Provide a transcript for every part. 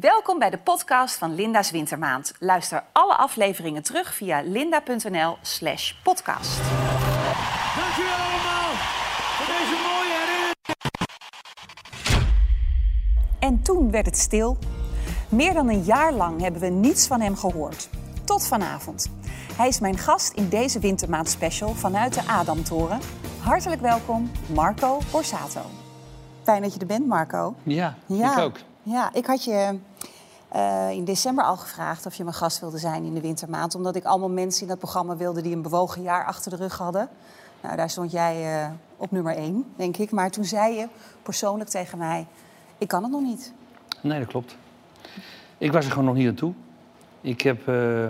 Welkom bij de podcast van Linda's Wintermaand. Luister alle afleveringen terug via linda.nl slash podcast. Dank jullie allemaal voor deze mooie herinnering. En toen werd het stil. Meer dan een jaar lang hebben we niets van hem gehoord. Tot vanavond. Hij is mijn gast in deze Wintermaand special vanuit de Adamtoren. Hartelijk welkom, Marco Borsato. Fijn dat je er bent, Marco. Ja, ik ook. Ja, ik had je eh, in december al gevraagd of je mijn gast wilde zijn in de wintermaand. Omdat ik allemaal mensen in dat programma wilde die een bewogen jaar achter de rug hadden. Nou, daar stond jij eh, op nummer één, denk ik. Maar toen zei je persoonlijk tegen mij, ik kan het nog niet. Nee, dat klopt. Ik was er gewoon nog niet aan toe. Ik heb... eh,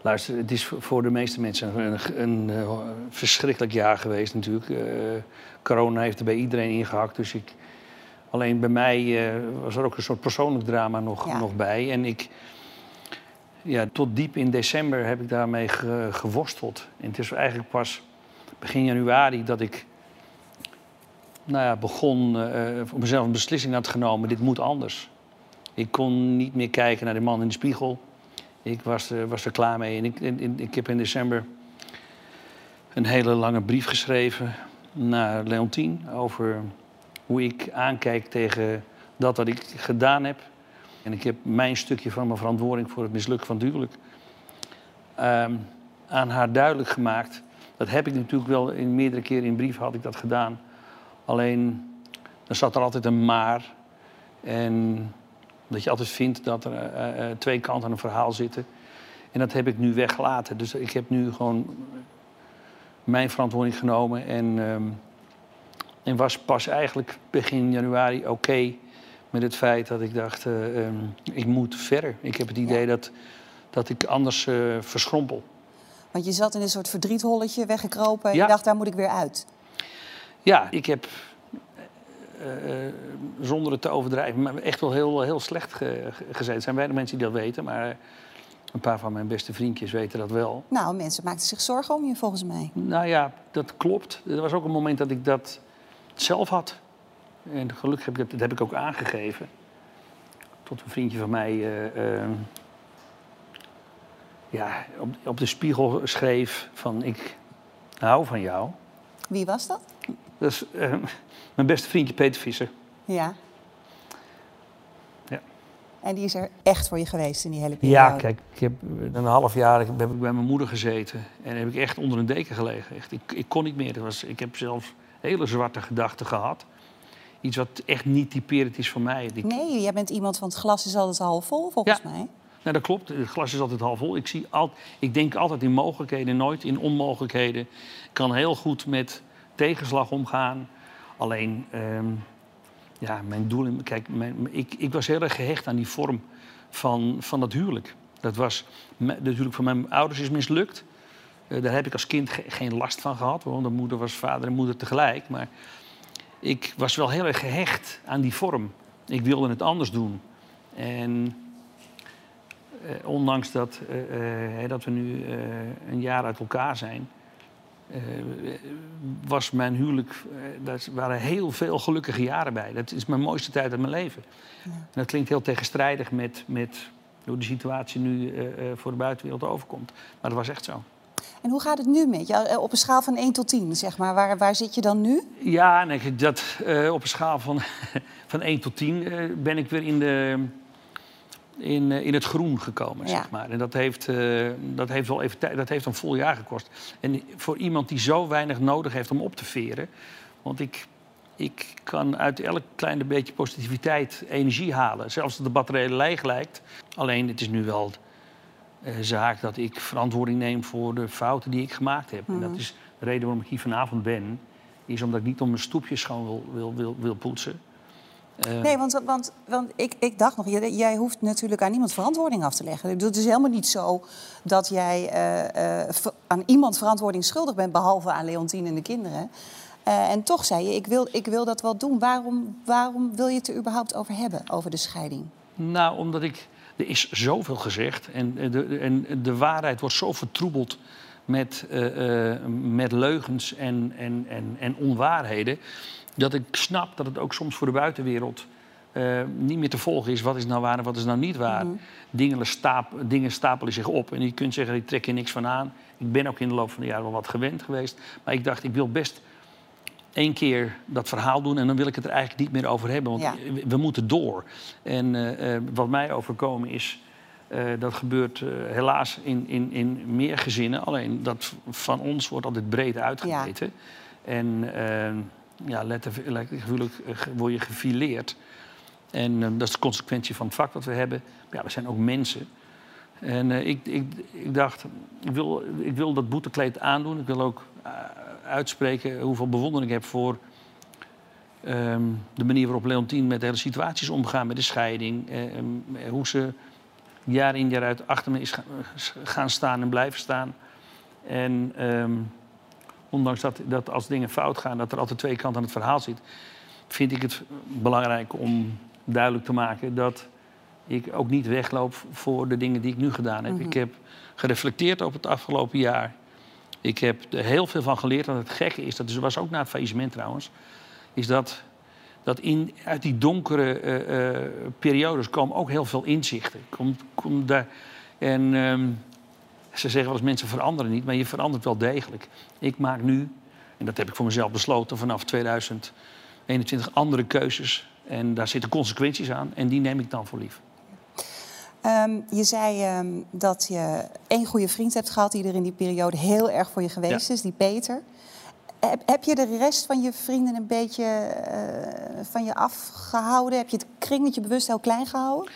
luister, het is voor de meeste mensen een, een, verschrikkelijk jaar geweest natuurlijk. Corona heeft er bij iedereen ingehakt, dus ik... Alleen bij mij eh, was er ook een soort persoonlijk drama nog, Ja. nog bij. En ik... Ja, tot diep in december heb ik daarmee ge- geworsteld. En het is eigenlijk pas begin januari dat ik nou ja, begon, eh, voor mezelf een beslissing had genomen, dit moet anders. Ik kon niet meer kijken naar de man in de spiegel. Ik was, er- was er klaar mee. En ik, en ik heb in december een hele lange brief geschreven naar Leontien over hoe ik aankijk tegen dat wat ik gedaan heb. En ik heb mijn stukje van mijn verantwoording voor het mislukken van het ehm, aan haar duidelijk gemaakt. Dat heb ik natuurlijk wel in meerdere keren in brief had ik dat gedaan. Alleen, dan zat er altijd een maar. En dat je altijd vindt dat er eh, eh, twee kanten aan een verhaal zitten. En dat heb ik nu weggelaten. Dus ik heb nu gewoon mijn verantwoording genomen. En, ehm, en was pas eigenlijk begin januari oké met het feit dat ik dacht... eh, ehm, ik moet verder. Ik heb het idee Ja. dat, dat ik anders eh, verschrompel. Want je zat in een soort verdrietholletje, weggekropen. En Ja. je dacht, daar moet ik weer uit. Ja, ik heb, eh, zonder het te overdrijven, maar echt wel heel, heel slecht ge- ge- gezeten. Er zijn weinig mensen die dat weten, maar een paar van mijn beste vriendjes weten dat wel. Nou, mensen maakten zich zorgen om je volgens mij. Nou ja, dat klopt. Er was ook een moment dat ik dat zelf had. En gelukkig heb ik dat, heb ik ook aangegeven. Tot een vriendje van mij eh, eh, ja, op, op de spiegel schreef van ik hou van jou. Wie was dat? Dat is eh, mijn beste vriendje Peter Visser. Ja. Ja. En die is er echt voor je geweest in die hele periode. Ja, kijk, ik heb een half jaar heb ik bij mijn moeder gezeten. En heb ik echt onder een deken gelegen. Echt, ik, ik kon niet meer. Dat was, ik heb zelfs hele zwarte gedachten gehad. Iets wat echt niet typerend is voor mij. Nee, jij bent iemand van het glas is altijd half vol, volgens Ja. mij. Nou, dat klopt. Het glas is altijd half vol. Ik, zie al, ik denk altijd in mogelijkheden, nooit in onmogelijkheden. Ik kan heel goed met tegenslag omgaan. Alleen, ehm, ja, mijn doel... in- Kijk, mijn, ik, ik was heel erg gehecht aan die vorm van, van dat huwelijk. Dat was... Het huwelijk van mijn ouders is mislukt. Eh, daar heb ik als kind ge- geen last van gehad. Want de moeder was vader en moeder tegelijk. Maar ik was wel heel erg gehecht aan die vorm. Ik wilde het anders doen. En eh, ondanks dat, eh, dat we nu een jaar uit elkaar zijn, was mijn huwelijk, daar waren heel veel gelukkige jaren bij. Dat is mijn mooiste tijd uit mijn leven. En dat klinkt heel tegenstrijdig met, met hoe de situatie nu voor de buitenwereld overkomt. Maar dat was echt zo. En hoe gaat het nu met je? Eh, Op een schaal van 1 tot 10, zeg maar. Waar, waar zit je dan nu? Ja, nee, dat, eh, op een schaal van, van 1 tot 10 eh, ben ik weer in, de, in, in het groen gekomen, Ja. zeg maar. En dat heeft, dat heeft wel even tijd, dat heeft een vol jaar gekost. En voor iemand die zo weinig nodig heeft om op te veren... want ik, ik kan uit elk kleine beetje positiviteit energie halen. Zelfs als de batterij leeg lijkt. Alleen, het is nu wel zaak dat ik verantwoording neem voor de fouten die ik gemaakt heb. En dat is de reden waarom ik hier vanavond ben. Is omdat ik niet om mijn stoepjes schoon wil, wil, wil, wil poetsen. Eh, Nee, want, want, want ik, ik dacht nog, jij, jij hoeft natuurlijk aan niemand verantwoording af te leggen. Ik bedoel, Het is helemaal niet zo dat jij eh, eh, aan iemand verantwoording schuldig bent, behalve aan Leontien en de kinderen. Eh, en toch zei je, ik wil, ik wil dat wel doen. Waarom, waarom wil je het er überhaupt over hebben, over de scheiding? Nou, omdat ik. Er is zoveel gezegd. En eh, de, en de waarheid wordt zo vertroebeld met, eh, eh, met leugens en, en, en, en onwaarheden. Dat ik snap dat het ook soms voor de buitenwereld niet meer te volgen is wat is nou waar en wat is nou niet waar. Mhm. dingen, stap, dingen stapelen zich op en je kunt zeggen, ik trek er niks van aan. Ik ben ook in de loop van de jaren wel wat gewend geweest. Maar ik dacht, ik wil best één keer dat verhaal doen en dan wil ik het er eigenlijk niet meer over hebben. Want Ja. we, we moeten door. En eh, eh, wat mij overkomen is, eh, dat gebeurt helaas in, in, in meer gezinnen. Alleen dat van ons wordt altijd breed uitgemeten. En eh, ja, letter- letterlijk word je gefileerd. En dat is de consequentie van het vak wat we hebben. Maar ja, we zijn ook mensen. En ik, ik, ik dacht, ik wil, ik wil dat boetekleed aandoen. Ik wil ook uitspreken hoeveel bewondering ik heb voor ehm, de manier waarop Leontien met de hele situaties omgaan, met de scheiding. eh, em, eh, hoe ze jaar in jaar uit achter me is ga- gaan staan en blijven staan. En ehm, ondanks dat, dat als dingen fout gaan, dat er altijd twee kanten aan het verhaal zit, vind ik het belangrijk om duidelijk te maken dat ik ook niet wegloop voor de dingen die ik nu gedaan heb. Ik heb gereflecteerd op het afgelopen jaar. Ik heb er heel veel van geleerd. En het gekke is, dat was ook na het faillissement trouwens, is dat, dat in, uit die donkere eh, eh, periodes komen ook heel veel inzichten. Komt daar, en ehm, ze zeggen wel eens mensen veranderen niet, maar je verandert wel degelijk. Ik maak nu, en dat heb ik voor mezelf besloten, vanaf 2021 andere keuzes. En daar zitten consequenties aan en die neem ik dan voor lief. Ehm, je zei ehm, dat je één goede vriend hebt gehad die er in die periode heel erg voor je geweest Ja. is, die Peter. Heb, heb je de rest van je vrienden een beetje eh, van je afgehouden? Heb je het kringetje bewust heel klein gehouden?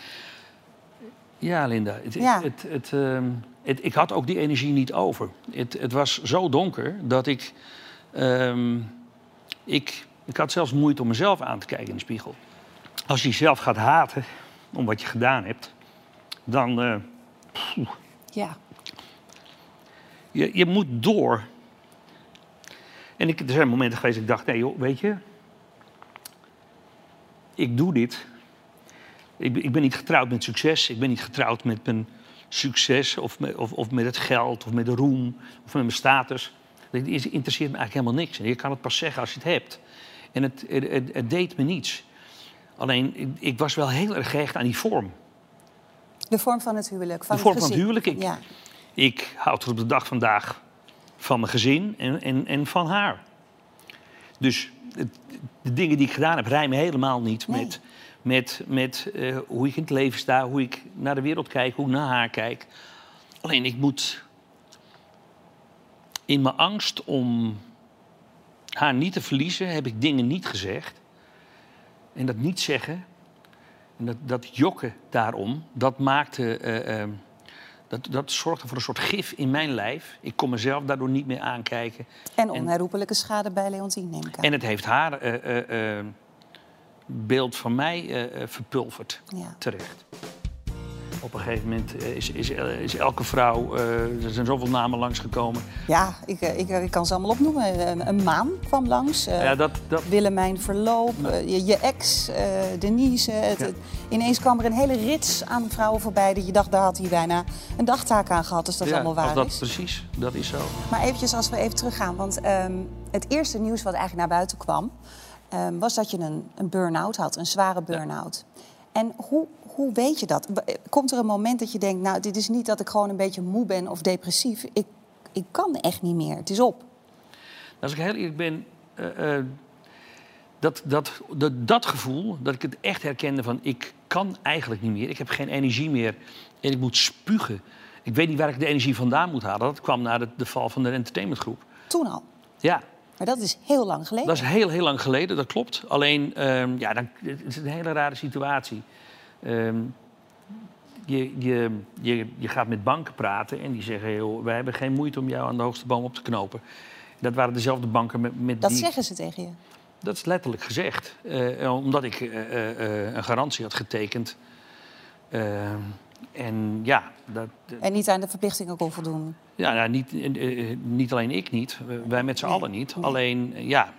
Ja, Linda. Het, Ja. Het, het, ehm, het- ik had ook die energie niet over. Het, het was zo donker dat ik, ik... Ik had zelfs moeite om mezelf aan te kijken in de spiegel. Als je jezelf gaat haten om wat je gedaan hebt... dan... eh, Ja. je, je moet door. En ik, er zijn momenten geweest dat ik dacht, nee joh, weet je... Ik doe dit. Ik, ben- ik ben niet getrouwd met succes. Ik ben niet getrouwd met mijn succes of met, of, of met het geld of met de roem of met mijn status. Dat interesseert me eigenlijk helemaal niks. En je kan het pas zeggen als je het hebt. En het, het, het, het deed me niets. Alleen, ik, ik was wel heel erg gehecht aan die vorm. De vorm van het huwelijk. Van De vorm het van het huwelijk. Ik, Ja. ik houd tot op de dag vandaag van mijn gezin en, en, en van haar. Dus het- de dingen die ik gedaan heb rijmen helemaal niet Nee. met, met, met eh, hoe ik in het leven sta, hoe ik naar de wereld kijk, hoe ik naar haar kijk. Alleen ik moet in mijn angst om haar niet te verliezen, heb ik dingen niet gezegd. En dat niet zeggen, en dat, dat jokken daarom, dat maakte. eh, eh, dat, dat zorgde voor een soort gif in mijn lijf. Ik kon mezelf daardoor niet meer aankijken. En onherroepelijke schade bij Leontien, neem ik aan. En het heeft haar eh, beeld van mij verpulverd. Ja. Terecht. Op een gegeven moment eh, is, is, is elke vrouw... eh, er zijn zoveel namen langsgekomen. Ja, ik, eh, ik, ik kan ze allemaal opnoemen. Een, een maan kwam langs. eh, Ja, dat, dat, Willemijn Verloop, eh, je, je ex, eh, Denise. Het, Ja. het- ineens kwam er een hele rits aan vrouwen voorbij... dat je dacht, daar had hij bijna een dagtaak aan gehad... als dat ja, allemaal waar als dat, is. Precies, dat is zo. Maar eventjes als we even teruggaan. Want ehm, het eerste nieuws wat eigenlijk naar buiten kwam... ehm, was dat je een, een burn-out had, een zware burn-out. En hoe, hoe weet je dat? Komt er een moment dat je denkt... nou, dit is niet dat ik gewoon een beetje moe ben of depressief. Ik, ik kan echt niet meer, het is op. Als ik heel eerlijk ben, eh, eh, dat, dat, dat, dat gevoel, dat ik het echt herkende van ik kan eigenlijk niet meer. Ik heb geen energie meer en ik moet spugen. Ik weet niet waar ik de energie vandaan moet halen. Dat kwam na de, de val van de entertainmentgroep. Toen al. Ja, Maar dat is heel lang geleden. dat is heel, heel lang geleden, dat klopt. Alleen, ehm, ja, dan, het is een hele rare situatie. Ehm, je, je, je, je gaat met banken praten en die zeggen... Joh, wij hebben geen moeite om jou aan de hoogste boom op te knopen. Dat waren dezelfde banken met, met Dat die... zeggen ze tegen je. Dat is letterlijk gezegd. Eh, omdat ik eh, eh, eh, een garantie had getekend. Eh, en ja, dat, En niet aan de verplichtingen kon voldoen. ja nou, niet, eh, eh, niet alleen ik niet, eh, wij met z'n Nee, allen niet. nee. Alleen, eh, ja,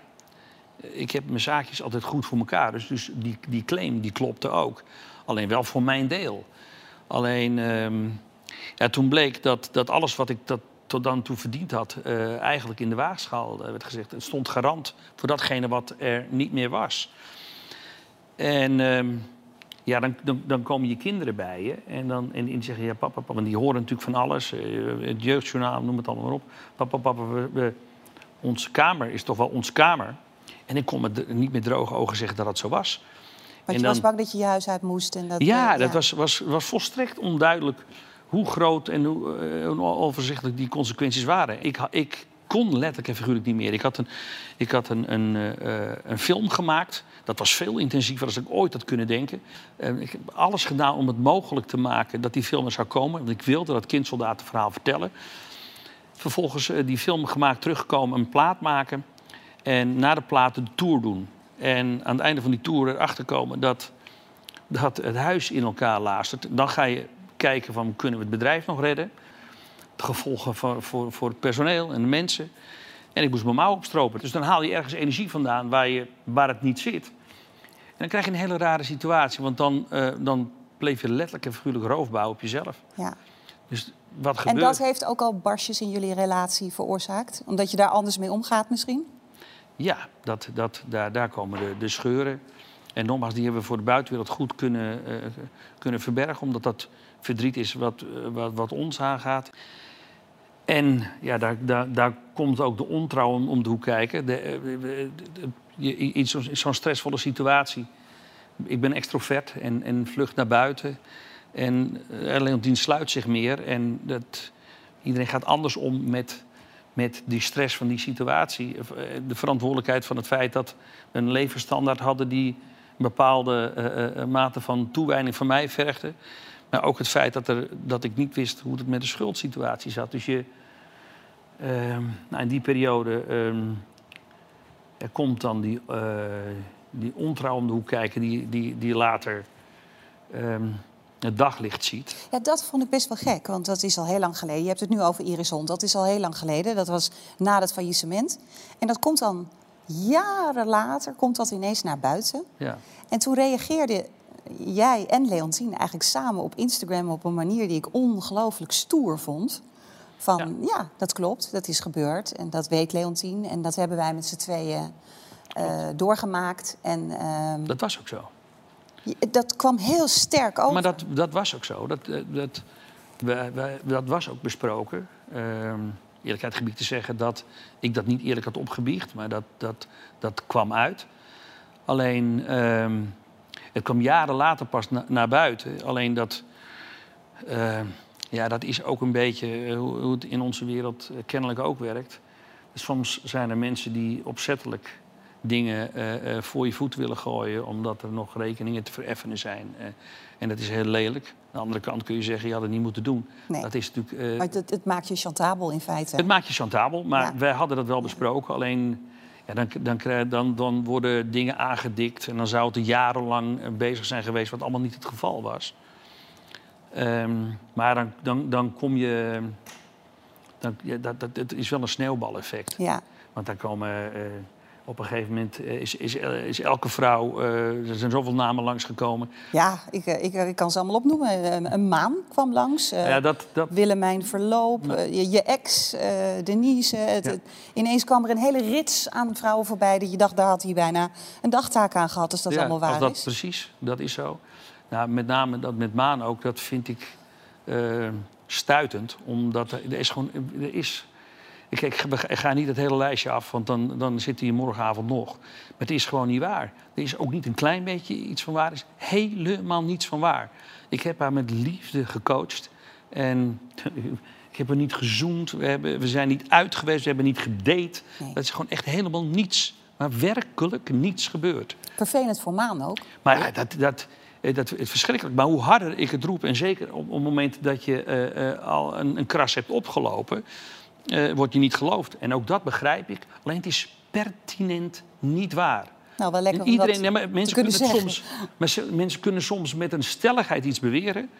ik heb mijn zaakjes altijd goed voor elkaar. Dus, dus die, die claim die klopte ook. Alleen wel voor mijn deel. Alleen, ehm, ja, toen bleek dat, dat alles wat ik dat tot dan toe verdiend had... eh, eigenlijk in de waagschaal eh, werd gezegd. Het stond garant voor datgene wat er niet meer was. En ehm, Ja, dan, dan, dan komen je kinderen bij je en, dan, en die zeggen, ja, papa, papa, want die horen natuurlijk van alles. eh, Het jeugdjournaal, noem het allemaal maar op. Papa, papa, we, onze kamer is toch wel ons kamer. En ik kon met niet met droge ogen zeggen dat het zo was. Want je was bang dat je je huis uit moest. En dat, Ja, eh, dat Was, was, was volstrekt onduidelijk hoe groot en hoe eh, overzichtelijk die consequenties waren. Ik, ik kon letterlijk en figuurlijk niet meer. Ik had een, ik had een, een, eh, een film gemaakt. Dat was veel intensiever dan ik ooit had kunnen denken. Ik heb alles gedaan om het mogelijk te maken dat die film er zou komen. Want ik wilde dat kindsoldatenverhaal vertellen. Vervolgens die film gemaakt, teruggekomen, een plaat maken. En na de plaat de tour doen. En aan het einde van die tour erachter komen dat dat het huis in elkaar laastert. Dan ga je kijken van kunnen we het bedrijf nog redden. De gevolgen voor, voor, voor het personeel en de mensen. En ik moest mijn mouw opstropen. Dus dan haal je ergens energie vandaan waar, je, waar het niet zit. En dan krijg je een hele rare situatie. Want dan, eh, dan bleef je letterlijk en figuurlijk roofbouw op jezelf. ja. Dus wat En gebeurt... dat heeft ook al barstjes in jullie relatie veroorzaakt? Omdat je daar anders mee omgaat misschien? Ja, dat, dat, daar, daar komen de, de scheuren. En nogmaals, die hebben we voor de buitenwereld goed kunnen, eh, kunnen verbergen. Omdat dat verdriet is wat, eh, wat, wat ons aangaat. En ja, daar, daar, daar komt ook de ontrouw om, om de hoek kijken. De, eh, zo'n zo'n stressvolle situatie. Ik ben extrovert en, en vlucht naar buiten. En uh, Leontien sluit zich meer. En dat, iedereen gaat anders om met, met die stress van die situatie. Eh, De verantwoordelijkheid van het feit dat we een levensstandaard hadden... die een bepaalde eh, eh, mate van toewijding van mij vergde. Maar ook het feit dat, er, dat ik niet wist hoe het met de schuldsituatie zat. Dus je, ehm, nou, in die periode ehm, er komt dan die, die ontrouw om de hoek kijken... die, die, die later ehm, het daglicht ziet. Ja, dat vond ik best wel gek, want dat is al heel lang geleden. Je hebt het nu over Iris Hond, dat is al heel lang geleden. Dat was na het faillissement. En dat komt dan jaren later, komt dat ineens naar buiten. Ja. En toen reageerde jij en Leontien eigenlijk samen op Instagram op een manier die ik ongelooflijk stoer vond. Van ja. Ja. dat klopt, dat is gebeurd en dat weet Leontien en dat hebben wij met z'n tweeën eh, doorgemaakt. En ehm, Dat was ook zo. Dat kwam heel sterk over. Maar dat, dat was ook zo. Dat, eh, dat, dat was ook besproken. Ehm eerlijkheid gebied te zeggen dat ik dat niet eerlijk had opgebiecht, maar dat, dat, dat kwam uit. Alleen, ehm, het kwam jaren later pas na- naar buiten. Alleen dat, ehm, ja, dat is ook een beetje eh, hoe, hoe het in onze wereld eh, kennelijk ook werkt. Soms zijn er mensen die opzettelijk dingen eh, eh, voor je voet willen gooien... omdat er nog rekeningen te vereffenen zijn. Eh, en dat is heel lelijk. Aan de andere kant kun je zeggen, je had het niet moeten doen. Nee. Dat is natuurlijk... Maar het, het maakt je chantabel in feite. het maakt je chantabel, maar Ja. wij hadden dat wel besproken. Alleen ja, dan, dan, krijg- dan, dan worden dingen aangedikt en dan zou het er jarenlang bezig zijn geweest, wat allemaal niet het geval was. Ehm, maar dan, dan, dan kom je. Dan, ja, dat, dat, het is wel een sneeuwbaleffect. Ja. Want dan komen. Op een gegeven moment eh, is, is, eh, is elke vrouw. eh, er zijn zoveel namen langsgekomen. Ja, ik, ik, ik kan ze allemaal opnoemen. Een, een maan kwam langs. ja, dat, dat, Willemijn Verloop, je, je ex, Denise. Het, Ja. het- ineens kwam er een hele rits aan vrouwen voorbij... dat je dacht, daar had hij bijna een dagtaak aan gehad... als dat Ja, allemaal waar dat, is. Precies, dat is zo. Nou, met name dat met Maan ook, dat vind ik stuitend. Omdat er, er is gewoon... Er is, ik, ik, ga- ik ga niet het hele lijstje af, want dan, dan zit hij morgenavond nog. Maar het is gewoon niet waar. Er is ook niet een klein beetje iets van waar. Er is helemaal niets van waar. Ik heb haar met liefde gecoacht. En ik heb haar niet gezoend. We, hebben, we zijn niet uit geweest. We hebben niet gedate. Nee. Dat is gewoon echt helemaal niets. Maar werkelijk niets gebeurd. Vervelend voor Maan ook. Maar ja, dat, dat, eh, dat is verschrikkelijk. Maar hoe harder ik het roep, en zeker op, op het moment dat je eh, eh, al een, een kras hebt opgelopen, eh word je niet geloofd. En ook dat begrijp ik. Alleen het is pertinent niet waar. Nou, wel lekker En iedereen, nee, maar mensen, kunnen soms, maar mensen kunnen soms met een stelligheid iets beweren.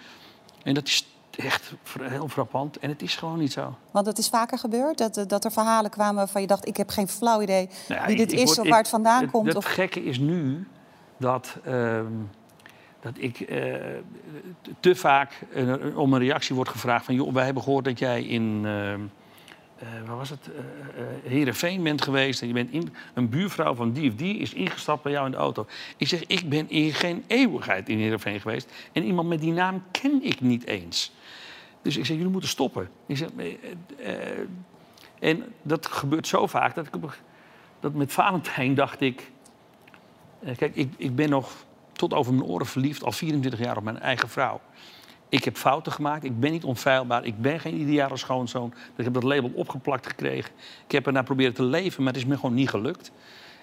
En dat is echt heel frappant. En het is gewoon niet zo. Want het is vaker gebeurd dat, dat er verhalen kwamen waarvan je dacht... ik heb geen flauw idee Nou ja, wie dit ik is word- of ik- waar het vandaan het- komt. Het Of... gekke is nu dat, ehm, dat ik eh, te vaak eh, om een reactie wordt gevraagd van... joh, wij hebben gehoord dat jij in, ehm, uh, waar was het? Uh, uh, Heerenveen bent geweest en je bent in, een buurvrouw van die of die is ingestapt bij jou in de auto. Ik zeg, ik ben in geen eeuwigheid in Heerenveen geweest en iemand met die naam ken ik niet eens. Dus ik zeg, jullie moeten stoppen. Ik zeg, en dat gebeurt zo vaak dat ik dat met Valentijn dacht ik. kijk, ik, ik ben nog tot over mijn oren verliefd, al 24 jaar op mijn eigen vrouw. Ik heb fouten gemaakt, ik ben niet onfeilbaar, ik ben geen ideale schoonzoon. Ik heb dat label opgeplakt gekregen. Ik heb ernaar proberen te leven, maar het is me gewoon niet gelukt.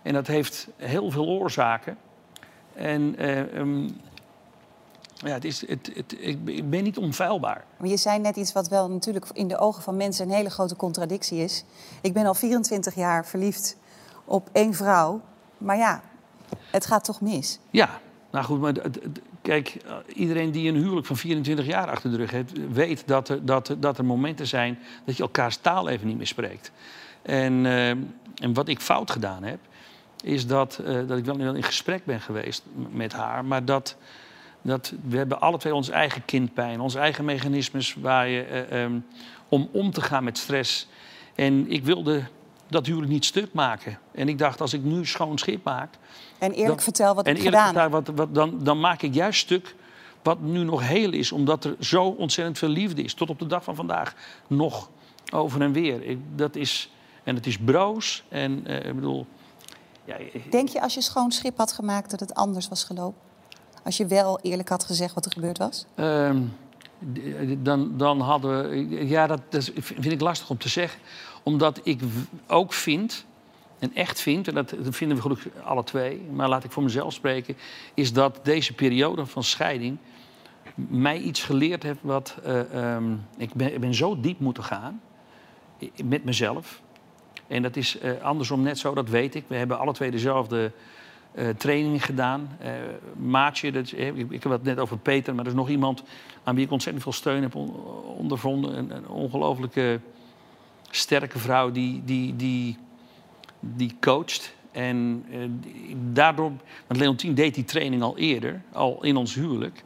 En dat heeft heel veel oorzaken. En uh, um, ja, het is, het, het, ik ben niet onfeilbaar. Maar je zei net iets wat wel natuurlijk in de ogen van mensen een hele grote contradictie is. Ik ben al 24 jaar verliefd op één vrouw. Maar ja, het gaat toch mis? Ja, nou goed, maar kijk, iedereen die een huwelijk van 24 jaar achter de rug heeft, weet dat er, dat, dat er momenten zijn dat je elkaars taal even niet meer spreekt. En, uh, en wat ik fout gedaan heb, is dat, uh, dat ik wel in gesprek ben geweest met haar, maar dat, dat we hebben alle twee ons eigen kindpijn, onze eigen mechanismes waar je, um, om om te gaan met stress. En ik wilde dat huwelijk niet stuk maken. En ik dacht, als ik nu schoon schip maak. En eerlijk vertel wat ik en gedaan heb. Wat, wat, dan, dan maak ik juist stuk wat nu nog heel is, omdat er zo ontzettend veel liefde is. Tot op de dag van vandaag nog over en weer. Ik, dat is, en het is broos. En uh, ik bedoel. Ja, Denk je als je schoon schip had gemaakt dat het anders was gelopen? Als je wel eerlijk had gezegd wat er gebeurd was? Uh, dan, dan hadden we. Ja, dat, dat vind ik lastig om te zeggen omdat ik ook vind, en echt vind, en dat vinden we gelukkig alle twee, maar laat ik voor mezelf spreken, is dat deze periode van scheiding mij iets geleerd heeft wat. Uh, um, ik, ben, ik ben zo diep moeten gaan met mezelf. En dat is uh, andersom net zo, dat weet ik. We hebben alle twee dezelfde uh, trainingen gedaan. Uh, Maatje, dat, ik, ik, heb het net over Peter, maar er is nog iemand aan wie ik ontzettend veel steun heb ondervonden. Een, een ongelooflijke sterke vrouw die, die, die, die coacht. En uh, daardoor, want Leontien deed die training al eerder, al in ons huwelijk.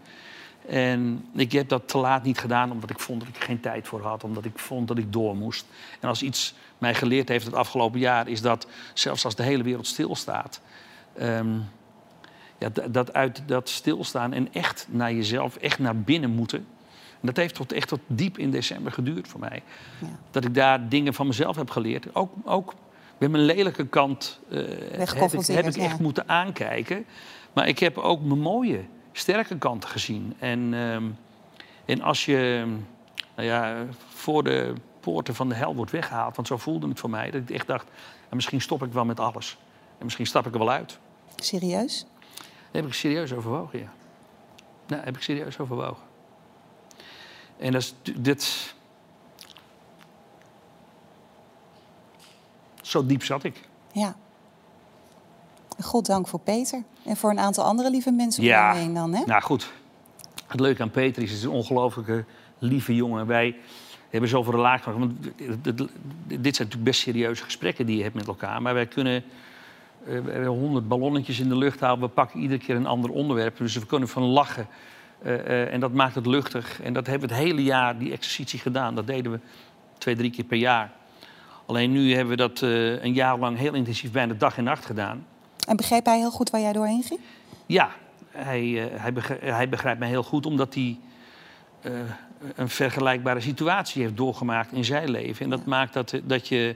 En ik heb dat te laat niet gedaan omdat ik vond dat ik er geen tijd voor had, omdat ik vond dat ik door moest. En als iets mij geleerd heeft het afgelopen jaar, is dat zelfs als de hele wereld stilstaat, um, ja, dat uit dat stilstaan en echt naar jezelf, echt naar binnen moeten, dat heeft tot, echt tot diep in december geduurd voor mij. Ja. Dat ik daar dingen van mezelf heb geleerd. Ook, ook met mijn lelijke kant uh, heb, ik, heb ik echt moeten aankijken. Maar ik heb ook mijn mooie, sterke kanten gezien. En, uh, en als je nou ja, voor de poorten van de hel wordt weggehaald... want zo voelde het voor mij, dat ik echt dacht... misschien stop ik wel met alles. En misschien stap ik er wel uit. Serieus? Dat heb ik serieus overwogen, ja. Nou, heb ik serieus overwogen. En dat is dit. Zo diep zat ik. Ja. God dank voor Peter. En voor een aantal andere lieve mensen ja. om heen dan, hè? Nou goed. Het leuke aan Peter is, het is een ongelooflijke lieve jongen. Wij hebben zoveel relatie. Want dit zijn natuurlijk best serieuze gesprekken die je hebt met elkaar. Maar wij kunnen uh, honderd ballonnetjes in de lucht halen. We pakken iedere keer een ander onderwerp. Dus we kunnen van lachen uh, uh, en dat maakt het luchtig. En dat hebben we het hele jaar, die exercitie, gedaan. Dat deden we twee, drie keer per jaar. Alleen nu hebben we dat uh, een jaar lang heel intensief bijna dag en nacht gedaan. En begreep hij heel goed waar jij doorheen ging? Ja, hij, hij, begrijpt, hij begrijpt mij heel goed omdat hij een vergelijkbare situatie heeft doorgemaakt in zijn leven. En dat maakt dat, dat je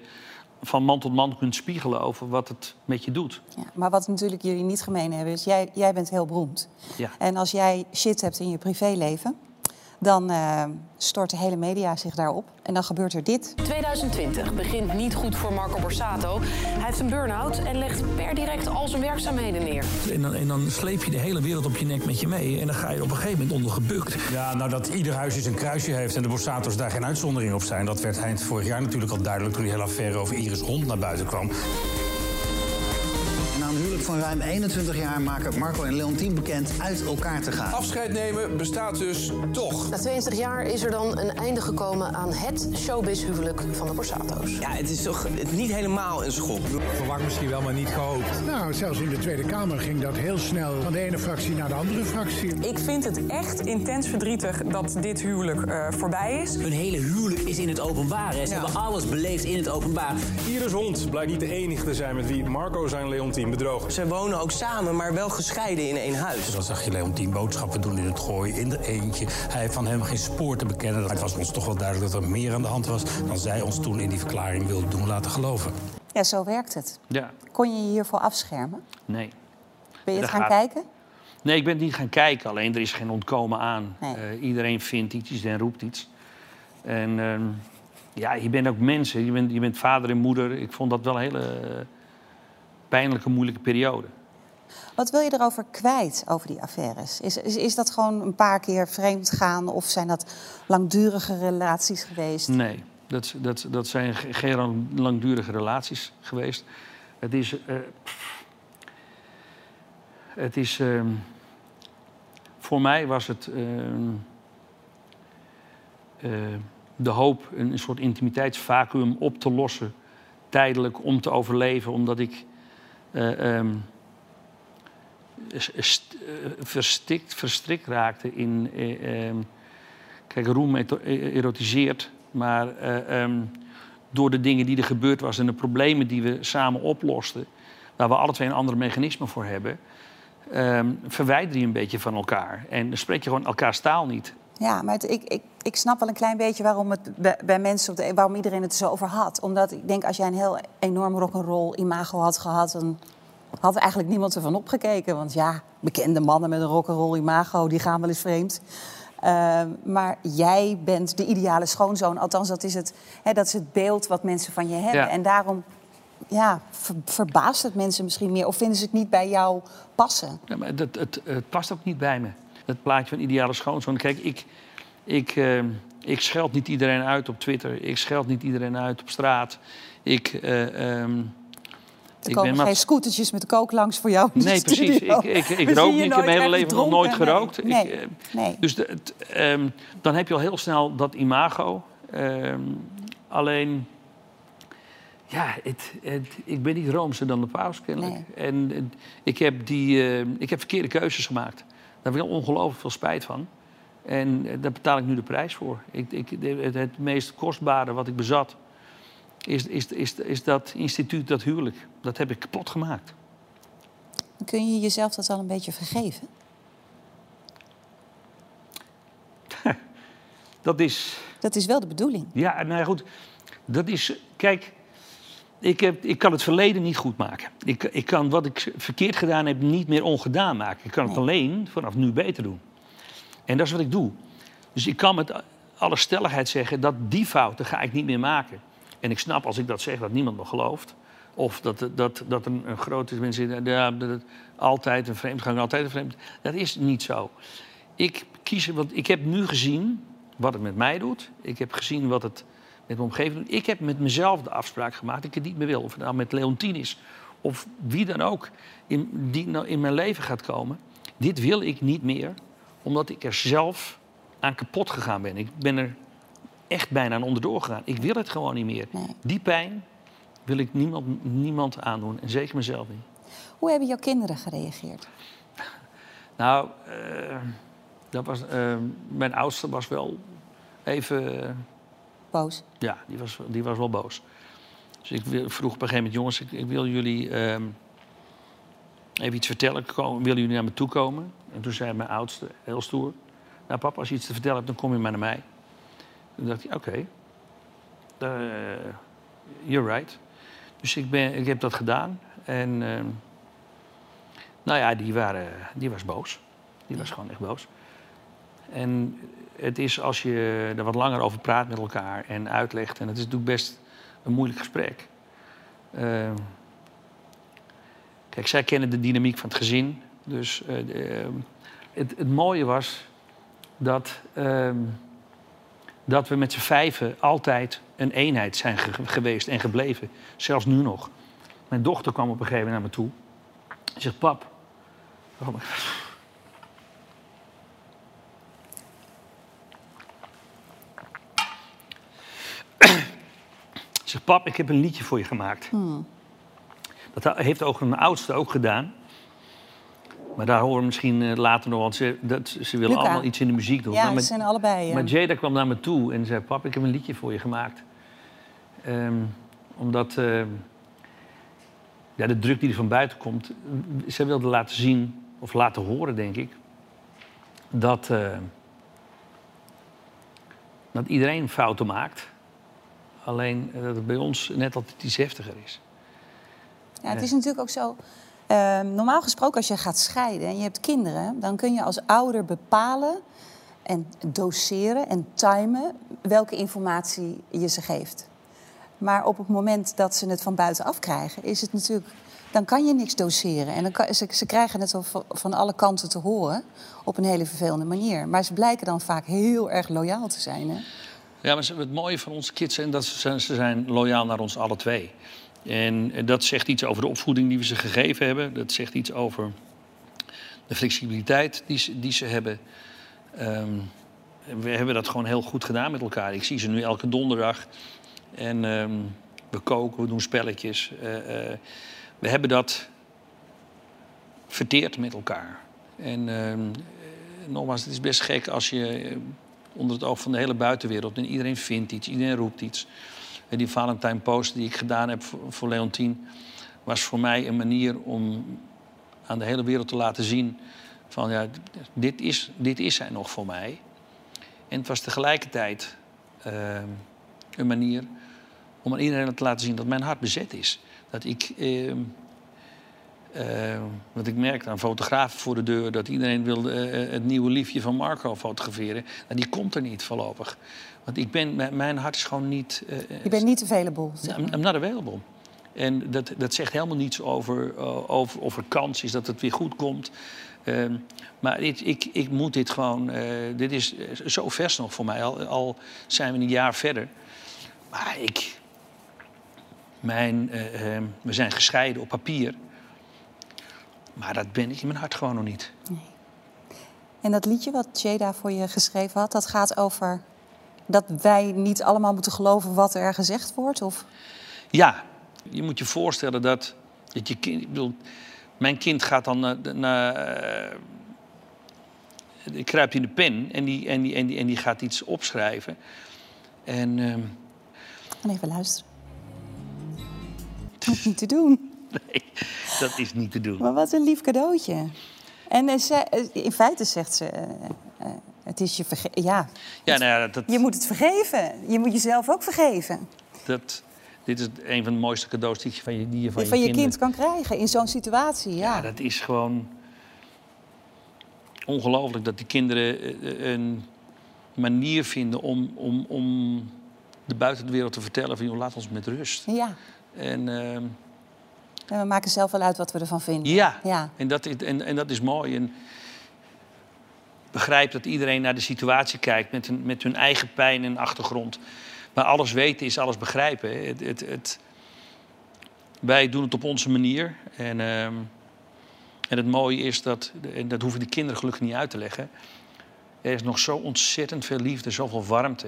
van man tot man kunt spiegelen over wat het met je doet. Ja, maar wat natuurlijk jullie niet gemeen hebben, is jij, jij bent heel beroemd. Ja. En als jij shit hebt in je privéleven, dan uh, stort de hele media zich daarop. En dan gebeurt er dit. 2020 begint niet goed voor Marco Borsato. Hij heeft een burn-out en legt per direct al zijn werkzaamheden neer. En dan, en dan sleep je de hele wereld op je nek met je mee. En dan ga je op een gegeven moment onder gebukt. Ja, nou dat ieder huisje zijn kruisje heeft en de Borsato's daar geen uitzondering op zijn. Dat werd eind vorig jaar natuurlijk al duidelijk toen die hele affaire over Iris Hond naar buiten kwam van ruim 21 jaar maken Marco en Leontien bekend uit elkaar te gaan. Afscheid nemen bestaat dus toch. Na 22 jaar is er dan een einde gekomen aan het showbiz-huwelijk van de Borsato's. Ja, het is toch niet helemaal een schok. Verwacht misschien wel, maar niet gehoopt. Nou, zelfs in de Tweede Kamer ging dat heel snel van de ene fractie naar de andere fractie. Ik vind het echt intens verdrietig dat dit huwelijk uh, voorbij is. Hun hele huwelijk is in het openbaar. Hè. Ze ja. hebben alles beleefd in het openbaar. Iris Hond blijkt niet de enige te zijn met wie Marco zijn Leontien bedroog. Ze wonen ook samen, maar wel gescheiden in één huis. Dan zag je Leontien boodschappen doen in het gooi, in de eentje. Hij heeft van hem geen spoor te bekennen. Het was ons toch wel duidelijk dat er meer aan de hand was... dan zij ons toen in die verklaring wilde doen laten geloven. Ja, zo werkt het. Ja. Kon je je hiervoor afschermen? Nee. Ben je het Dat gaan gaat- kijken? Nee, ik ben niet gaan kijken. Alleen er is geen ontkomen aan. Nee. Eh, iedereen vindt iets en roept iets. En ehm, ja, je bent ook mensen. Je bent, je bent vader en moeder. Ik vond dat wel een hele pijnlijke, moeilijke periode. Wat wil je erover kwijt, over die affaires? Is, is, is dat gewoon een paar keer vreemd gaan of zijn dat langdurige relaties geweest? Nee, dat, dat, dat zijn ge- geen lang- langdurige relaties geweest. Het is. eh, het is. ehm, voor mij was het. ehm, eh, de hoop een, een soort intimiteitsvacuüm op te lossen. Tijdelijk om te overleven, omdat ik. Eh, verstikt, verstrikt raakte in. eh, ehm, Kijk, roem eto- e- erotiseert, maar eh, ehm, door de dingen die er gebeurd was en de problemen die we samen oplosten, waar we alle twee een ander mechanisme voor hebben, verwijder je een beetje van elkaar. En dan spreek je gewoon elkaars taal niet. Ja, maar ik, ik, ik snap wel een klein beetje waarom, het bij, mensen, waarom iedereen het er zo over had. Omdat ik denk, als jij een heel enorm rock'n'roll imago had gehad... dan had eigenlijk niemand ervan opgekeken. Want ja, bekende mannen met een rock'n'roll imago, die gaan wel eens vreemd. Eh, maar jij bent de ideale schoonzoon. Althans, dat is het, hè, dat is het beeld wat mensen van je hebben. Ja. En daarom ja, ver- verbaast het mensen misschien meer. Of vinden ze het niet bij jou passen? Ja, maar dat, het, het past ook niet bij me. Dat plaatje van ideale schoonzoon. Kijk, ik, ik, ehm, ik scheld niet iedereen uit op Twitter. Ik scheld niet iedereen uit op straat. Ik, eh, ehm, Er ik komen geen scootertjes met kook langs voor jou Nee, precies. Ik, ik, ik rook niet. Ik heb mijn hele leven nog nooit gerookt. Nee, Ik, eh, nee. Dus de, ehm, dan heb je al heel snel dat imago. Alleen, ja, het, het, ik ben niet roomser dan de paus kennelijk. En ik, heb die, ik heb verkeerde keuzes gemaakt. Daar heb ik ongelooflijk veel spijt van. En eh, daar betaal ik nu de prijs voor. Ik, ik, het, het meest kostbare wat ik bezat, is, is, is, is dat instituut, dat huwelijk. Dat heb ik kapot gemaakt. Kun je jezelf dat al een beetje vergeven? Dat is... Dat is wel de bedoeling. Ja, nou goed. Dat is, kijk, ik, heb, ik kan het verleden niet goed maken. Ik, ik kan wat ik verkeerd gedaan heb niet meer ongedaan maken. Ik kan het alleen vanaf nu beter doen. En dat is wat ik doe. Dus ik kan met alle stelligheid zeggen dat die fouten ga ik niet meer maken. En ik snap als ik dat zeg dat niemand me gelooft. Of dat, dat, dat een, een grote mensen ja, altijd een vreemdgang, altijd een vreemd. Dat is niet zo. Ik kies, want ik heb nu gezien wat het met mij doet. Ik heb gezien wat het met mijn omgeving doet. Ik heb met mezelf de afspraak gemaakt dat ik het niet meer wil. Of het nou met Leontien is of wie dan ook in, die nou in mijn leven gaat komen. Dit wil ik niet meer, omdat ik er zelf aan kapot gegaan ben. Ik ben er echt bijna aan onderdoor gegaan. Ik wil het gewoon niet meer. Die pijn wil ik niemand, niemand aandoen. En zeker mezelf niet. Hoe hebben jouw kinderen gereageerd? Nou, eh, dat was, eh, mijn oudste was wel even... eh, Boos? ja, die was, die was wel boos. Dus ik vroeg op een gegeven moment... jongens, ik, ik wil jullie ehm, even iets vertellen. Komen, willen jullie naar me toe komen? En toen zei mijn oudste, heel stoer... nou papa, als je iets te vertellen hebt, dan kom je maar naar mij. Toen dacht ik, oké. Eh, you're right. Dus ik, ben, ik heb dat gedaan. En ehm, nou ja, die, waren, die was boos. Die was gewoon echt boos. En het is als je er wat langer over praat met elkaar en uitlegt... en het is natuurlijk best een moeilijk gesprek. Ehm, kijk, zij kennen de dynamiek van het gezin. Dus eh, ehm, het, het mooie was dat, ehm, dat we met z'n vijven altijd een eenheid zijn ge- geweest en gebleven. Zelfs nu nog. Mijn dochter kwam op een gegeven moment naar me toe. Hij zegt, pap. Oh zegt, pap, ik heb een liedje voor je gemaakt. Hmm. Dat heeft ook mijn oudste ook gedaan. Maar daar horen we misschien eh, later nog, want ze, dat, ze willen Luca. allemaal iets in de muziek doen. Ja, Maar ze zijn allebei. maar Jada kwam naar me toe en zei: Pap, ik heb een liedje voor je gemaakt. Ehm, omdat eh, ja, de druk die er van buiten komt, ze wilde laten zien, of laten horen, denk ik, dat, eh, dat iedereen fouten maakt. Alleen dat het bij ons net altijd iets heftiger is. Ja, het is natuurlijk ook zo. Eh, normaal gesproken, als je gaat scheiden en je hebt kinderen, dan kun je als ouder bepalen en doseren en timen welke informatie je ze geeft. Maar op het moment dat ze het van buitenaf krijgen, is het natuurlijk. Dan kan je niks doseren. En dan ze, ze krijgen het van- alle kanten te horen op een hele vervelende manier. Maar ze blijken dan vaak heel erg loyaal te zijn. Hè? Ja, maar het mooie van onze kids is dat ze ze zijn loyaal naar ons alle twee. En eh, dat zegt iets over de opvoeding die we ze gegeven hebben. Dat zegt iets over de flexibiliteit die ze, die ze hebben. Ehm, we hebben dat gewoon heel goed gedaan met elkaar. Ik zie ze nu elke donderdag. En ehm, we koken, we doen spelletjes. Eh, eh, we hebben dat verteerd met elkaar. En eh, nogmaals, het is best gek als je onder het oog van de hele buitenwereld... en iedereen vindt iets, iedereen roept iets. Die Valentine Post die ik gedaan heb voor, Leontien... was voor mij een manier om aan de hele wereld te laten zien... van ja, dit is, dit is zij nog voor mij. En het was tegelijkertijd ehm, een manier om aan iedereen te laten zien dat mijn hart bezet is. Dat ik... eh, want ik merkte aan fotografen voor de deur dat iedereen wilde eh, het nieuwe liefje van Marco fotograferen. En die komt er niet voorlopig. Want ik ben, mijn- hart is gewoon niet. eh, Je bent niet available. zeg I'm, maar. I'm not available. En dat, dat zegt helemaal niets over, eh, over of er kans is dat het weer goed komt. Ehm, maar dit, ik, ik moet dit gewoon. dit is zo vers nog voor mij. Al, al zijn we een jaar verder. Maar ik. Mijn, eh, ehm, we zijn gescheiden op papier. Maar dat ben ik in mijn hart gewoon nog niet. En dat liedje wat Jada voor je geschreven had, dat gaat over dat wij niet allemaal moeten geloven wat er gezegd wordt? Of? Ja, je moet je voorstellen dat, dat je kind. Ik bedoel, mijn kind gaat dan naar. naar eh, die kruipt in de pen en die, en die, en die, en die gaat iets opschrijven. En ehm, Gaan even luisteren. Dat is niet te doen. nee, dat is niet te doen. Maar wat een lief cadeautje. En eh, ze, eh, in feite zegt ze, eh, eh, het is je verge ja, Ja, nou ja, dat, je moet het vergeven. Je moet jezelf ook vergeven. dat, dit is een van de mooiste cadeaus die je van je, die je, van Van, je, kind kan krijgen in zo'n situatie, ja. Ja, dat is gewoon ongelooflijk dat die kinderen eh, een manier vinden om, om, om de buitenwereld te vertellen van joh, laat ons met rust. Ja. En, ehm, En we maken zelf wel uit wat we ervan vinden. ja, ja. En, dat, is- en, en dat is mooi. En begrijp dat iedereen naar de situatie kijkt met, hun- met hun eigen pijn en achtergrond. Maar alles weten is alles begrijpen. Het, het, het, wij doen het op onze manier. En, ehm, en het mooie is dat, en dat hoeven de kinderen gelukkig niet uit te leggen. Er is nog zo ontzettend veel liefde, zoveel warmte.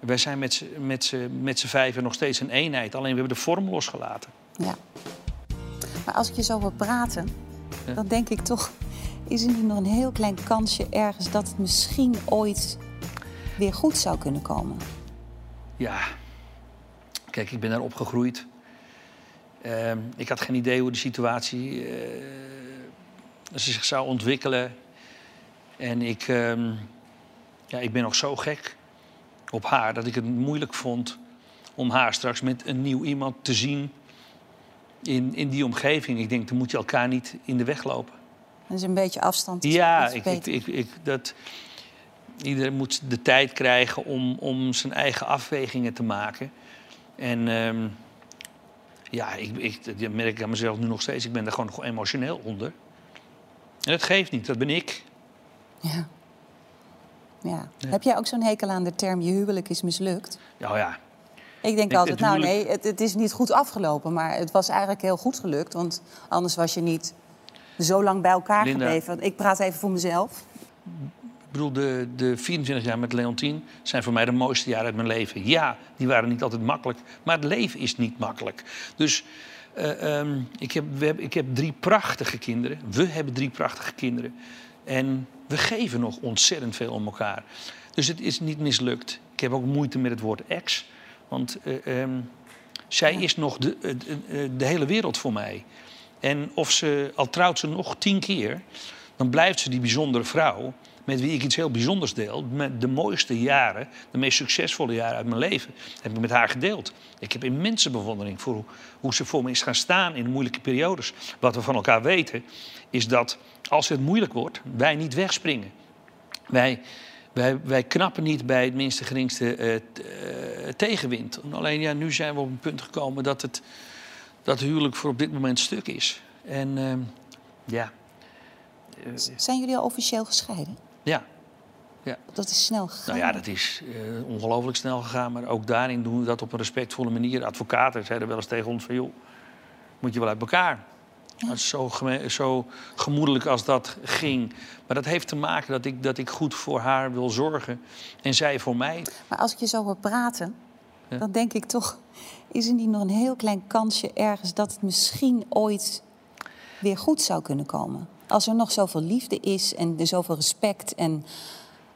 Wij zijn met z'n- met met z'n vijven nog steeds een eenheid. Alleen we hebben de vorm losgelaten. Ja. Maar als ik je zo hoor praten, Ja. dan denk ik toch... is er niet nog een heel klein kansje ergens... dat het misschien ooit weer goed zou kunnen komen? Ja, kijk, ik ben daar opgegroeid. Ehm, ik had geen idee hoe de situatie eh, zich zou ontwikkelen. En ik, ehm, ja, ik ben nog zo gek op haar dat ik het moeilijk vond om haar straks met een nieuw iemand te zien in, in die omgeving. Ik denk, dan moet je elkaar niet in de weg lopen. Dat is een beetje afstand. is- Ja, ik, ik, ik, ik- dat, iedereen moet de tijd krijgen om, om zijn eigen afwegingen te maken. En ehm, ja, ik, ik, dat merk ik aan mezelf nu nog steeds. Ik ben daar gewoon emotioneel onder. En dat geeft niet, dat ben ik. Ja. Ja. Heb jij ook zo'n hekel aan de term je huwelijk is mislukt? Nou ja, Ik denk altijd, het nou huwelijk- nee, het, het is niet goed afgelopen. Maar het was eigenlijk heel goed gelukt. Want anders was je niet zo lang bij elkaar Linda. gebleven. Want Ik praat even voor mezelf. Ik bedoel, de, de 24 jaar met Leontien zijn voor mij de mooiste jaren uit mijn leven. Ja, die waren niet altijd makkelijk, maar het leven is niet makkelijk. Dus eh, ehm, ik, heb, we hebben, ik heb drie prachtige kinderen. We hebben drie prachtige kinderen. En we geven nog ontzettend veel om elkaar. Dus het is niet mislukt. Ik heb ook moeite met het woord ex. Want eh, ehm, zij is nog de, eh, de, de hele wereld voor mij. En of ze, al trouwt ze nog tien keer, dan blijft ze die bijzondere vrouw met wie ik iets heel bijzonders deel. Met de mooiste jaren, de meest succesvolle jaren uit mijn leven, heb ik met haar gedeeld. Ik heb immense bewondering voor hoe, hoe ze voor me is gaan staan in moeilijke periodes. Wat we van elkaar weten, is dat als het moeilijk wordt, wij niet wegspringen. Wij, wij, wij knappen niet bij het minste geringste eh, eh, tegenwind. Alleen ja, nu zijn we op een punt gekomen dat het, dat huwelijk voor op dit moment stuk is. En ehm, ja, Zijn jullie al officieel gescheiden? ja. ja. Dat is snel gegaan. Nou ja, dat is eh, ongelooflijk snel gegaan. Maar ook daarin doen we dat op een respectvolle manier. Advocaten zeiden wel eens tegen ons van... joh, moet je wel uit elkaar. Dat is Zo, zo gemoedelijk als dat ging. Maar dat heeft te maken dat ik, dat ik goed voor haar wil zorgen. En zij voor mij. Maar als ik je zo hoor praten, Ja. dan denk ik toch... is er niet nog een heel klein kansje ergens... dat het misschien ooit weer goed zou kunnen komen? Als er nog zoveel liefde is en er zoveel respect en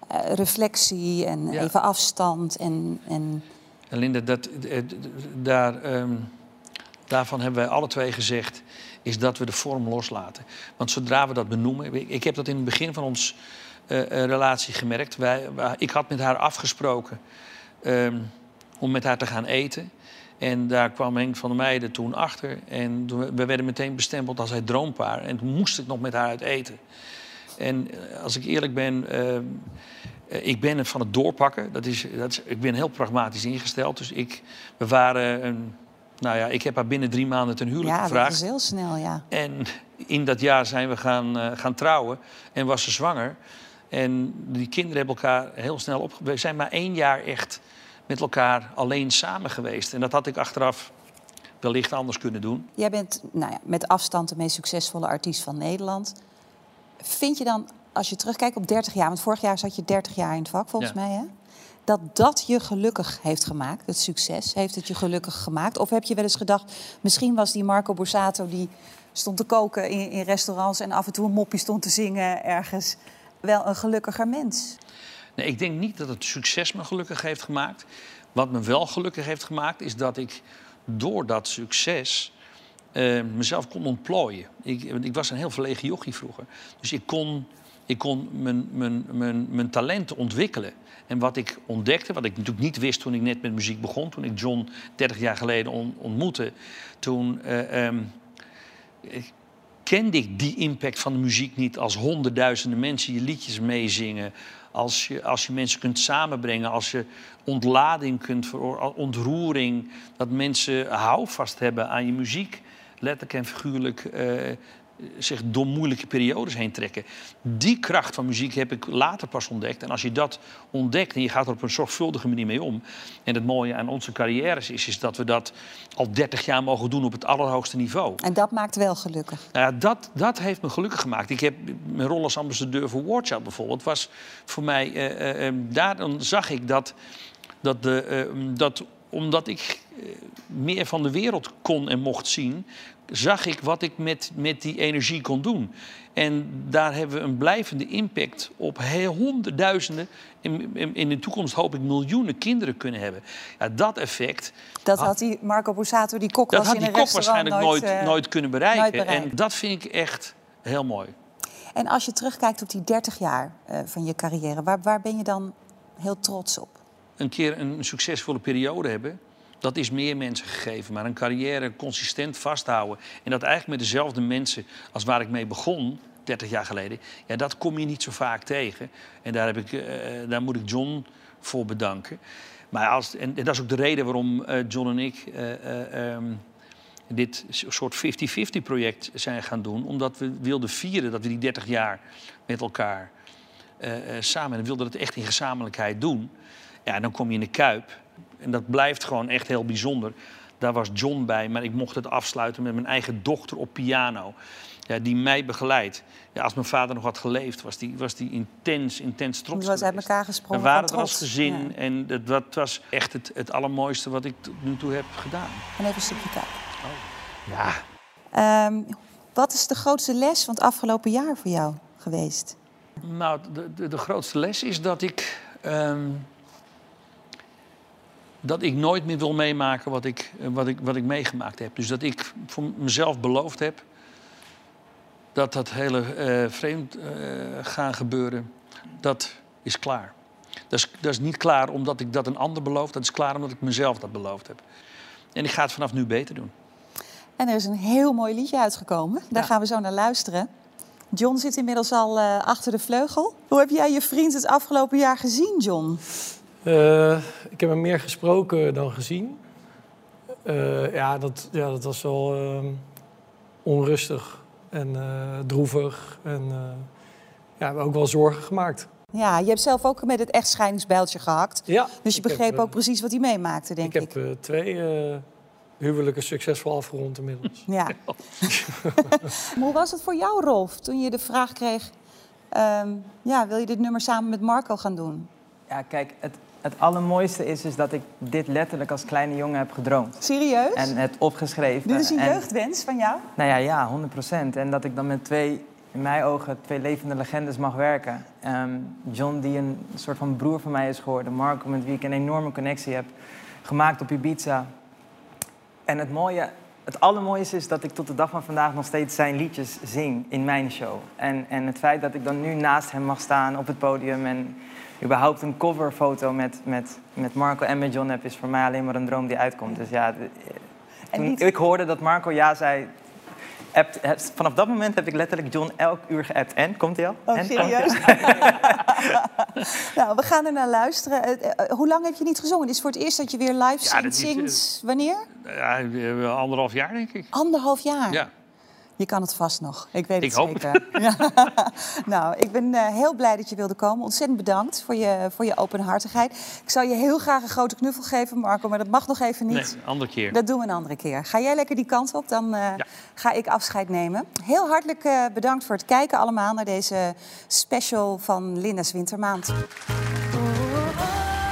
eh, reflectie... en Ja. even afstand en... en En Linda, dat, eh, daar, ehm, daarvan hebben wij alle twee gezegd... is dat we de vorm loslaten. Want zodra we dat benoemen... Ik, heb dat in het begin van ons eh, relatie gemerkt. Wij, wij- ik had met haar afgesproken ehm, om met haar te gaan eten. En daar kwam Henk van der Meijden toen achter. En we werden meteen bestempeld als het droompaar. En toen moest ik nog met haar uit eten. En eh, als ik eerlijk ben, ehm, eh, ik ben het van het doorpakken. Dat is, dat is, ik ben heel pragmatisch ingesteld. Dus ik, we waren, een, nou ja, ik heb haar binnen drie maanden ten huwelijk ja, dat gevraagd. is heel snel, ja. En in dat jaar zijn we gaan, eh, gaan trouwen en was ze zwanger. En die kinderen hebben elkaar heel snel op. We zijn maar één jaar echt met elkaar alleen samen geweest. En dat had ik achteraf wellicht anders kunnen doen. Jij bent nou ja, met afstand de meest succesvolle artiest van Nederland. Vind je dan, als je terugkijkt op 30 jaar... want vorig jaar zat je 30 jaar in het vak, volgens Ja. mij, hè? dat dat je gelukkig heeft gemaakt, het succes, heeft het je gelukkig gemaakt? Of heb je wel eens gedacht, misschien was die Marco Borsato... die stond te koken in, in restaurants en af en toe een moppie stond te zingen ergens... wel een gelukkiger mens? Nee, ik denk niet dat het succes me gelukkig heeft gemaakt. Wat me wel gelukkig heeft gemaakt, is dat ik door dat succes eh, mezelf kon ontplooien. Ik, ik was een heel verlegen jochie vroeger. Dus ik kon, ik kon mijn, mijn, mijn, mijn talenten ontwikkelen. En wat ik ontdekte, wat ik natuurlijk niet wist toen ik net met muziek begon... toen ik John 30 jaar geleden on- ontmoette... toen eh, ehm, kende ik die impact van de muziek niet... als honderdduizenden mensen je liedjes meezingen... Als je, als je mensen kunt samenbrengen, als je ontlading kunt veroor- ontroering, dat mensen houvast hebben aan je muziek, letterlijk en figuurlijk eh, zich door moeilijke periodes heen trekken. Die kracht van muziek heb ik later pas ontdekt. En als je dat ontdekt en je gaat er op een zorgvuldige manier mee om. En het mooie aan onze carrières is, is dat we dat al 30 jaar mogen doen op het allerhoogste niveau. En dat maakt wel gelukkig. Nou ja, dat, dat heeft me gelukkig gemaakt. Ik heb mijn rol als ambassadeur voor Watch bijvoorbeeld was voor mij. eh, daar dan zag ik dat, dat, de, dat omdat ik meer van de wereld kon en mocht zien, zag ik wat ik met, met die energie kon doen. En daar hebben we een blijvende impact op honderdduizenden. In, in, in de toekomst hoop ik miljoenen kinderen kunnen hebben. Ja, dat effect. Dat had- had die Marco Borsato, die kok dat was had in die restaurant waarschijnlijk nooit, eh, nooit kunnen bereiken. nooit. En dat vind ik echt heel mooi. En als je terugkijkt op die 30 jaar eh, van je carrière, waar, waar ben je dan heel trots op? een keer een succesvolle periode hebben, dat is meer mensen gegeven. Maar een carrière consistent vasthouden en dat eigenlijk met dezelfde mensen als waar ik mee begon, 30 jaar geleden, ja, dat kom je niet zo vaak tegen. En daar, heb ik, eh, daar moet ik John voor bedanken. Maar als, en, dat is ook de reden waarom eh, John en ik eh, eh, ehm, dit soort 50-50 project zijn gaan doen. Omdat we wilden vieren dat we die 30 jaar met elkaar eh, eh, samen. En wilden het echt in gezamenlijkheid doen. Ja, dan kom je in de Kuip. En dat blijft gewoon echt heel bijzonder. Daar was John bij, maar ik mocht het afsluiten met mijn eigen dochter op piano. Ja, die mij begeleidt. Ja, als mijn vader nog had geleefd, was die, was die intens, intens trots Je was uit geweest. elkaar We gesprongen waren van er als gezin Ja. en dat, dat was echt het, het allermooiste wat ik tot nu toe heb gedaan. En even een stukje kijken. Ja, Ehm, wat is de grootste les van het afgelopen jaar voor jou geweest? Nou, de, de, de grootste les is dat ik. ehm, dat ik nooit meer wil meemaken wat ik, eh, wat, ik, wat ik meegemaakt heb. Dus dat ik voor mezelf beloofd heb. dat dat hele eh, vreemd eh, gaan gebeuren. dat is klaar. Dat is, dat is niet klaar omdat ik dat een ander beloof. Dat is klaar omdat ik mezelf dat beloofd heb. En ik ga het vanaf nu beter doen. En er is een heel mooi liedje uitgekomen. Daar gaan we zo naar luisteren. John zit inmiddels al achter de vleugel. Hoe heb jij je vriend het afgelopen jaar gezien, John? Eh, ik heb hem meer gesproken dan gezien. Eh, ja, dat, ja, dat was wel ehm, onrustig en eh, droevig. En eh, ja, we hebben ook wel zorgen gemaakt. Ja, je hebt zelf ook met het echtscheidingsbijltje gehakt. Ja, Dus je heb, begreep ook precies wat hij meemaakte, denk ik ik. heb twee eh, huwelijken succesvol afgerond inmiddels. Ja. Hoe was het voor jou, Rolf, toen je de vraag kreeg... ehm, ja, wil je dit nummer samen met Marco gaan doen? Ja, kijk, het, het allermooiste is, is dat ik dit letterlijk als kleine jongen heb gedroomd. Serieus? En het opgeschreven. Dit is een En- jeugdwens van jou? Nou ja, ja, 100% En dat ik dan met twee, in mijn ogen, twee levende legendes mag werken. Ehm, John, die een soort van broer van mij is geworden. Marco, met wie ik een enorme connectie heb. Gemaakt op Ibiza. En het mooie, het allermooiste is dat ik tot de dag van vandaag nog steeds zijn liedjes zing in mijn show. En, en het feit dat ik dan nu naast hem mag staan op het podium en überhaupt een coverfoto met, met, met Marco en met John heb, is voor mij alleen maar een droom die uitkomt. Dus ja, toen niet- ik hoorde dat Marco ja zei, appt- heb- vanaf dat moment heb ik letterlijk John elk uur geappt. En, komt hij al? Oh, en, serieus? nou, we gaan er naar luisteren. Eh, eh, hoe lang heb je niet gezongen? Dit is voor het eerst dat je weer live Ja, zingt is, eh, wanneer? Ja, anderhalf jaar, denk ik. Anderhalf jaar. Ja. Je kan het vast nog. Ik weet het Ik hoop het. zeker. Ja. nou, ik ben eh, heel blij dat je wilde komen. Ontzettend bedankt voor je, voor je openhartigheid. Ik zou je heel graag een grote knuffel geven, Marco, maar dat mag nog even niet. Nee, andere keer. Dat doen we een andere keer. Ga jij lekker die kant op, dan eh, ga ik afscheid nemen. Heel hartelijk eh, bedankt voor het kijken allemaal naar deze special van Linda's Wintermaand.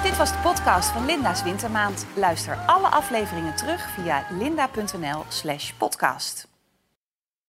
Dit was de podcast van Linda's Wintermaand. Luister alle afleveringen terug via linda.nl slash podcast.